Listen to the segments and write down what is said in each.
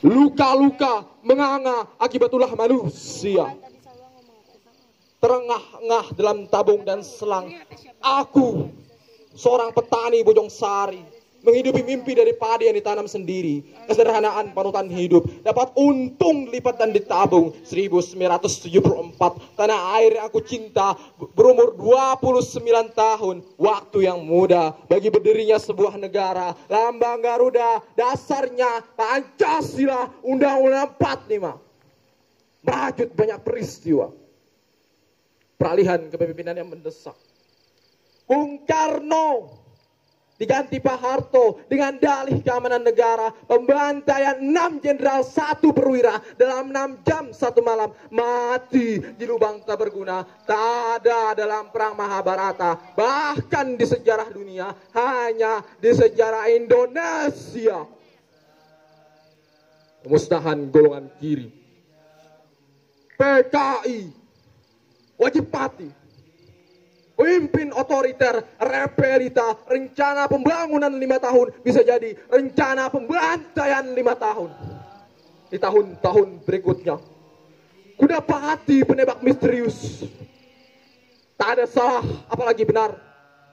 Luka-luka menganga akibat ulah manusia. Terengah-engah dalam tabung dan selang. Aku, seorang petani Bojong Sari, menghidupi mimpi dari padi yang ditanam sendiri. Kesederhanaan panutan hidup. Dapat untung lipat dan ditabung. 1974. Tanah air yang aku cinta berumur 29 tahun. Waktu yang muda bagi berdirinya sebuah negara. Lambang Garuda dasarnya Pancasila Undang-Undang 45. Merajut banyak peristiwa. Peralihan kepemimpinan yang mendesak. Bung Karno diganti Pak Harto dengan dalih keamanan negara pembantaian 6 jenderal satu perwira dalam 6 jam satu malam mati di lubang tak berguna. Tak ada dalam perang Mahabharata bahkan di sejarah dunia hanya di sejarah Indonesia. Pemusnahan golongan kiri. PKI wajib mati Pemimpin otoriter, repelita, rencana pembangunan lima tahun bisa jadi rencana pembantaian lima tahun. Di tahun-tahun berikutnya. Kuda pati penebak misterius. Tak ada salah, apalagi benar.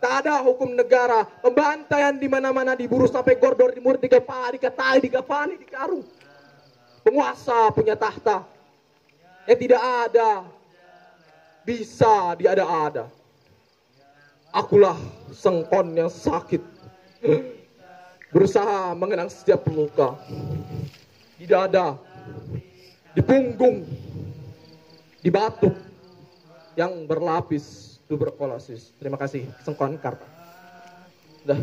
Tak ada hukum negara. Pembantaian di mana-mana diburu sampai gordor, di dimur, digepah, dikatai, digapani, dikarung. Penguasa punya tahta. Yang tidak ada. Bisa diada-ada. Akulah sengkon yang sakit. Berusaha mengenang setiap luka. Di dada, di punggung, di batuk yang berlapis tuberkulosis. Terima kasih, sengkon karta. Dah.